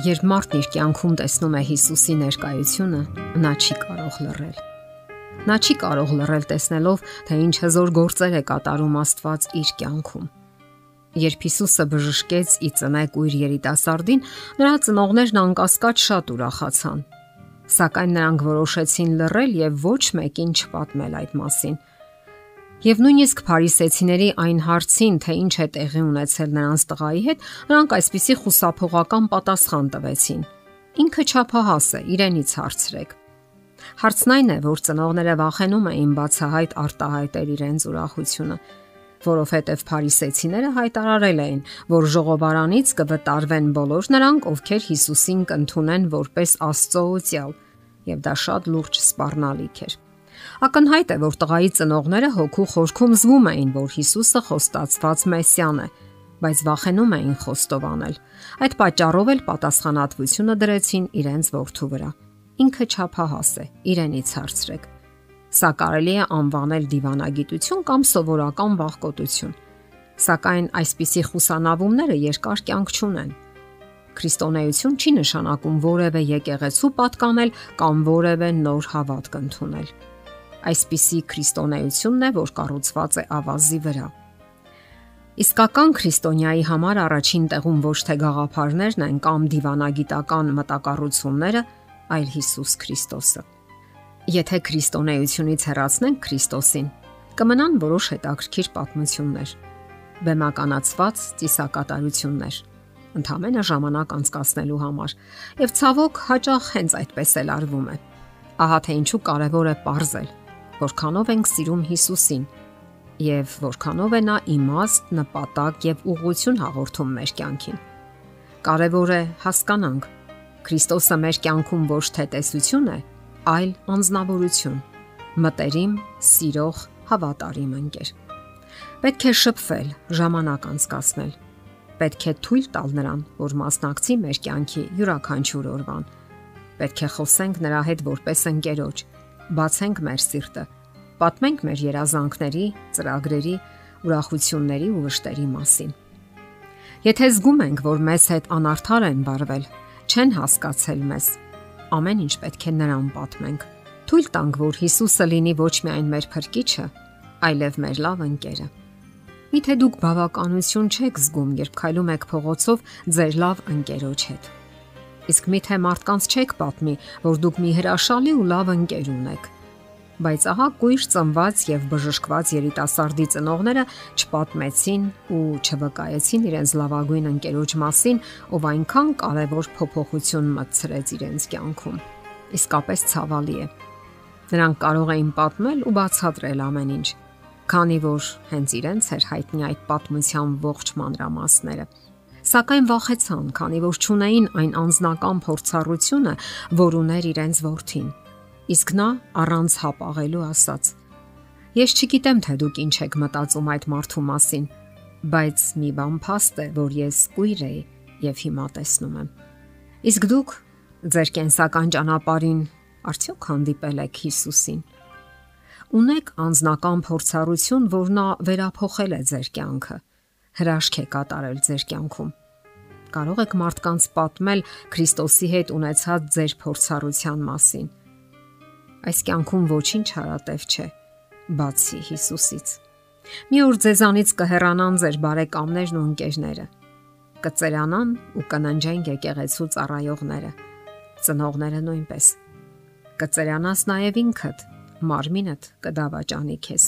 Երբ մարդն իր կյանքում տեսնում է Հիսուսի ներկայությունը, նա չի կարող լռել։ Նա չի կարող լռել տեսնելով, թե ինչ հզոր գործեր է կատարում Աստված իր կյանքում։ Երբ Հիսուսը բժշկեց ի ծնե կույր երիտասարդին, նրա ծնողներն անկասկած շատ ուրախացան։ Սակայն նրանք որոշեցին լռել եւ ոչ մեկին չպատմել այդ մասին Եվ նույնիսկ փարիսեցիների այն հարցին, թե ինչ է տեղի ունեցել նրանց տղայի հետ, նրանք այսպիսի խուսափողական պատասխան տվեցին. Ինքը չափահաս է, իրենից հարցրեք։ Հարցն այն է, որ ծնողները վախենում էին բացահայտ արտահայտել իրենց ուրախությունը, որովհետև փարիսեցիները հայտարարել էին, որ ժողովարանից կվտարվեն բոլոր նրանք, ովքեր Հիսուսին կընդունեն որպես Աստծո օծյալ, եւ դա շատ լուրջ սпарնալիք էր։ Ակնհայտ է, որ տղայի ծնողները հոգու խորքում զգում էին, որ Հիսուսը խոստացված Մեսիան է, բայց վախենում էին խոստովանել։ Այդ պատճառով էլ պատասխանատվությունը դրեցին իրենց որդու վրա։ Ինքը ճափահաս է, իրենից հարցրեք։ Սա կարելի է անվանել դիվանագիտություն կամ սովորական վախկոտություն։ Սակայն այսպիսի խուսանավումները երկար կյանք չունեն։ Քրիստոնեություն չի նշանակում որևէ եկեղեցու պատկանել կամ որևէ նոր հավատք ընդունել այսպիսի քրիստոնեությունն է, որ կառուցված է ավազի վրա։ Իսկական քրիստոնյայի համար առաջին տեղում ոչ թե գաղափարներն են կամ դիվանագիտական մտակառուցումները, այլ Հիսուս Քրիստոսը։ Եթե քրիստոնեությունից հեռացնենք Քրիստոսին, կմնան որոշ հետաքրքիր պատմություններ, բեմականացված ծիսակատարություններ, ընդհանրապես ժամանակ անցկացնելու համար, եւ ցավոք հաճախ հենց այդպես էլ արվում է։ Ահա թե ինչու կարևոր է ողրզել, որքանով ենք սիրում Հիսուսին եւ որքանով է նա իմաստ, նպատակ եւ ուղղություն հաղորդում մեր կյանքին։ Կարևոր է հասկանանք, Քրիստոսը մեր կյանքում ոչ թե տեսություն է, այլ անznավորություն, մտերիմ, սիրող, հավատարիմ ընկեր։ Պետք է շփվել, ժամանակ անցկасնել։ Պետք է թույլ տալ նրան, որ մասնակցի մեր կյանքի յուրաքանչյուր օրվան։ Պետք է խոսենք նրա հետ որպես ընկերոջ, բացենք մեր սիրտը, պատմենք մեր երազանքների, ծրագրերի, ուրախությունների ու վշտերի մասին։ Եթե զգում ենք, որ մեզ հետ անարդար են վարվել, չեն հասկացել մեզ, ամեն ինչ պետք է նրան պատմենք։ Թույլ տանք, որ Հիսուսը լինի ոչ միայն մեր փրկիչը, այլև մեր լավ ընկերը։ Միթե դուք բավականություն չեք զգում, երբ քայլում եք փողոցով ձեր լավ ընկերոջ հետ Իսկ միթե մարդկանց չեք պատմի, որ դուք մի հրաշալի ու լավ ընկեր ունեք։ Բայց ահա կույր ծնված եւ բժշկված երիտասարդի ծնողները չպատմեցին ու չվկայեցին իրենց լավագույն ընկերոջ մասին, ով այնքան կարևոր փոփոխություն մտցրեց իրենց կյանքում։ Իսկապես ցավալի է։ Նրանք կարող էին պատմել ու բացատրել ամեն ինչ, քանի որ հենց իրենց էր հայտնի այդ պատմության ողջ մանրամասները սակայն վախեցան, քանի որ ճունեին այն անznական փորձառությունը, որ ուներ իրենց ворթին։ Իսկ նա առանց հապաղելու ասաց. Ես չգիտեմ, թե դուք ինչ եք մտածում այդ մարդու մասին, բայց մի բան փաստ է, որ ես կույր եի եւ հիմա տեսնում եմ։ Իսկ դուք ձեր կենսական ճանապարհին արդյոք հանդիպել եք Հիսուսին։ Ունեք անznական փորձառություն, որ նա վերափոխել է ձեր կյանքը հրաշք է կատարել ձեր կյանքում։ Կարող եք մարդկանց պատմել Քրիստոսի հետ ունեցած ձեր փորձառության մասին։ Այս կյանքում ոչինչ հարատև չէ, բացի Հիսուսից։ Մի օր ձեզանից կհեռանան ձեր բարեկամներն ու ընկերները։ Կծերանան ու կնանջեն եկեղեցու ծառայողները։ Ծնողները նույնպես։ Կծերանաս նաև ինքդ, մարմինդ կդավաճանի քեզ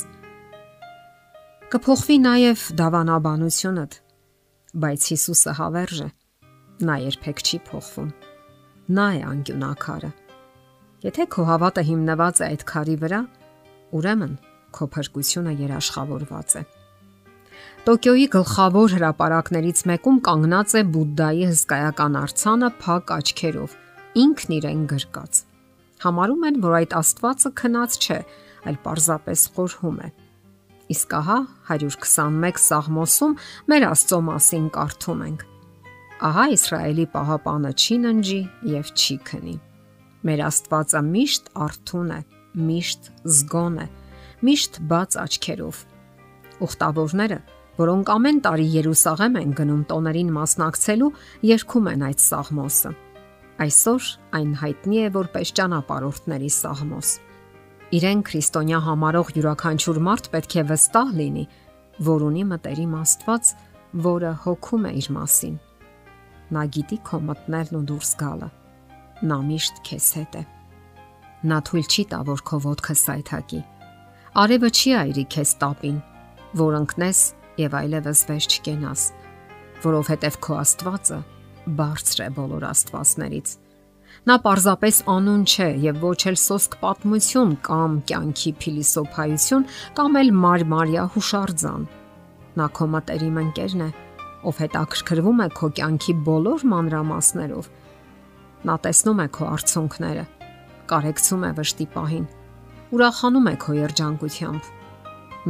Կփոխվի նաև դավանաբանությունդ, բայց Հիսուսը հավերժ է։ Նա երբեք չի փոխվում։ Նա է անկյունակարը։ Եթե քո հավատը հիմնված է այդ քարի վրա, ուրեմն քո փրկությունը երաշխավորված է։ Տոկիոյի գլխավոր հրապարակներից մեկում կանգնած է Բուդդայի հսկայական արձանը փակ աչքերով, ինքն իրեն գրկած։ Համարում են, որ այդ Աստվածը քնած չէ, այլ պարզապես խորհում է։ Իսկ ահա 121 Սաղմոսում մեր Աստծո մասին կարդում ենք. Ահա Իսրայելի պահապանը չի ննջի եւ չի քնի։ Մեր Աստվածը միշտ արթուն է, միշտ զգոն է, միշտ բաց աչքերով։ Ուխտավորները, որոնք ամեն տարի Երուսաղեմ են գնում տոներին մասնակցելու, երգում են այդ սաղմոսը։ Այսօր այն հայտնի է որպես ճանապարհորդների սաղմոս։ Իրեն քրիստոնյա համարող յուրաքանչյուր մարդ պետք է վստահ լինի, որ ունի մտերիմ Աստված, որը հոգում է իր մասին։ Նա գիտի քո մտնելն ու դուրս գալը։ Նա միշտ քեզ հետ է։ Նա թույլ չի տա, որ քո ոտքը սայթակի։ Արևը չի այրի քեզ տապին, որ ընկնես եւ այլևս վեր չկենաս, որովհետեւ քո Աստվածը բարձր է բոլոր աստվածներից։ Նա պարզապես անուն չէ եւ ոչ էլ սոսկ պատմություն կամ կյանքի փիլիսոփայություն կամ էլ մարմարիա հուշարձան։ Նա քո մտերիմ ընկերն է, ով հետաքրքրվում է քո կյանքի բոլոր մանրամասներով։ Նա տեսնում է քո արցունքները, կարեկցում է վշտի պահին, ուրախանում է քո երջանկությամբ։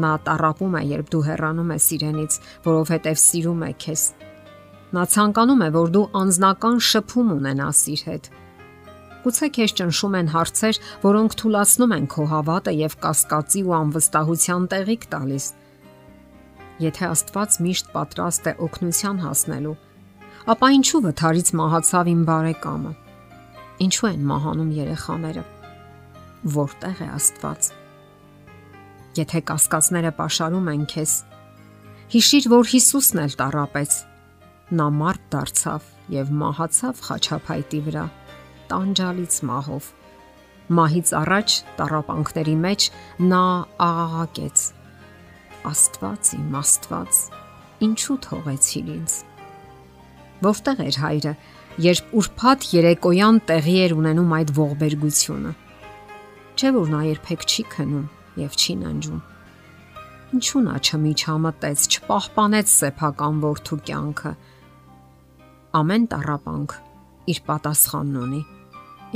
Նա տարապում է, երբ դու հեռանում ես իրենից, որովհետև սիրում է քեզ։ Նա ցանկանում է, որ դու անznական շփում ունենաս իր հետ։ Գուցե քեզ ճնշում են հարցեր, որոնք թուլացնում են քո հավատը եւ կասկածի ու անվստահության տեղիք տալիս Եթե Աստված միշտ պատրաստ է օգնության հասնելու, ապա ինչու վթարից մահացավ իմ բարեկամը։ Ինչու են մահանում երեխաները։ Որտեղ է Աստված։ Եթե կասկածները pašարում են քեզ, հիշիր, որ Հիսուսն էլ տարապեց։ Նա մարդ դարձավ եւ մահացավ խաչափայտի վրա, տանջալից մահով։ Մահից առաջ տարապանքների մեջ նա աղաղակեց. Աստված իմ Աստված, ինչու թողեցիր ինձ։ Որտեղ էր հայրը, երբ ուրփաթ երեկոյան տեղի էր ունենում այդ ողբերգությունը։ Չէ որ նա երբեք չի քնում եւ չի նանջում։ Ինչու նա չմիջամտեց, չպահպանեց սեփական ворթու կյանքը։ Ամեն տարապանք իր պատասխանն ունի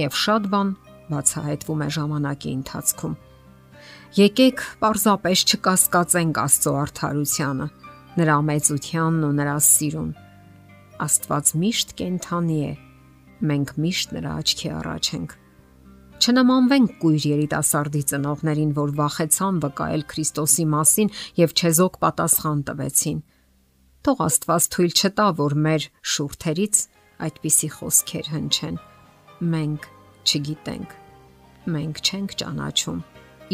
եւ շատ բան բացահայտվում է ժամանակի ընթացքում Եկեք պարզապես չկասկածենք Աստծո արդարությանը, նրա մեծությանն ու նրա սիրուն։ Աստված միշտ կենթանի է։ Մենք միշտ նրա աչքի առաջ ենք։ Չնմանվենք կույր երիտասարդի ծնողներին, որ վախեցան վկայել Քրիստոսի մասին եւ չեզոք պատասխան տվեցին։ Թող Աստված թույլ չտա, որ մեր շուրթերից այդպիսի խոսքեր հնչեն։ Մենք չգիտենք։ Մենք չենք ճանաչում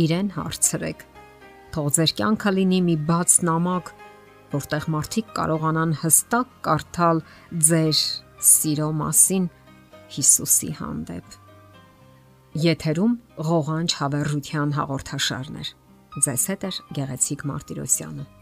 իրեն հարցրեք։ Թող ձեր կյանքը լինի մի բաց նամակ, որտեղ մարդիկ կարողանան հստակ կարդալ ձեր սիրո մասին Հիսուսի հանդեպ։ Եթերում ղողանջ հավերժության հաղորդաշարներ։ Ձեզ հետ է Գեղեցիկ Մարտիրոսյանը։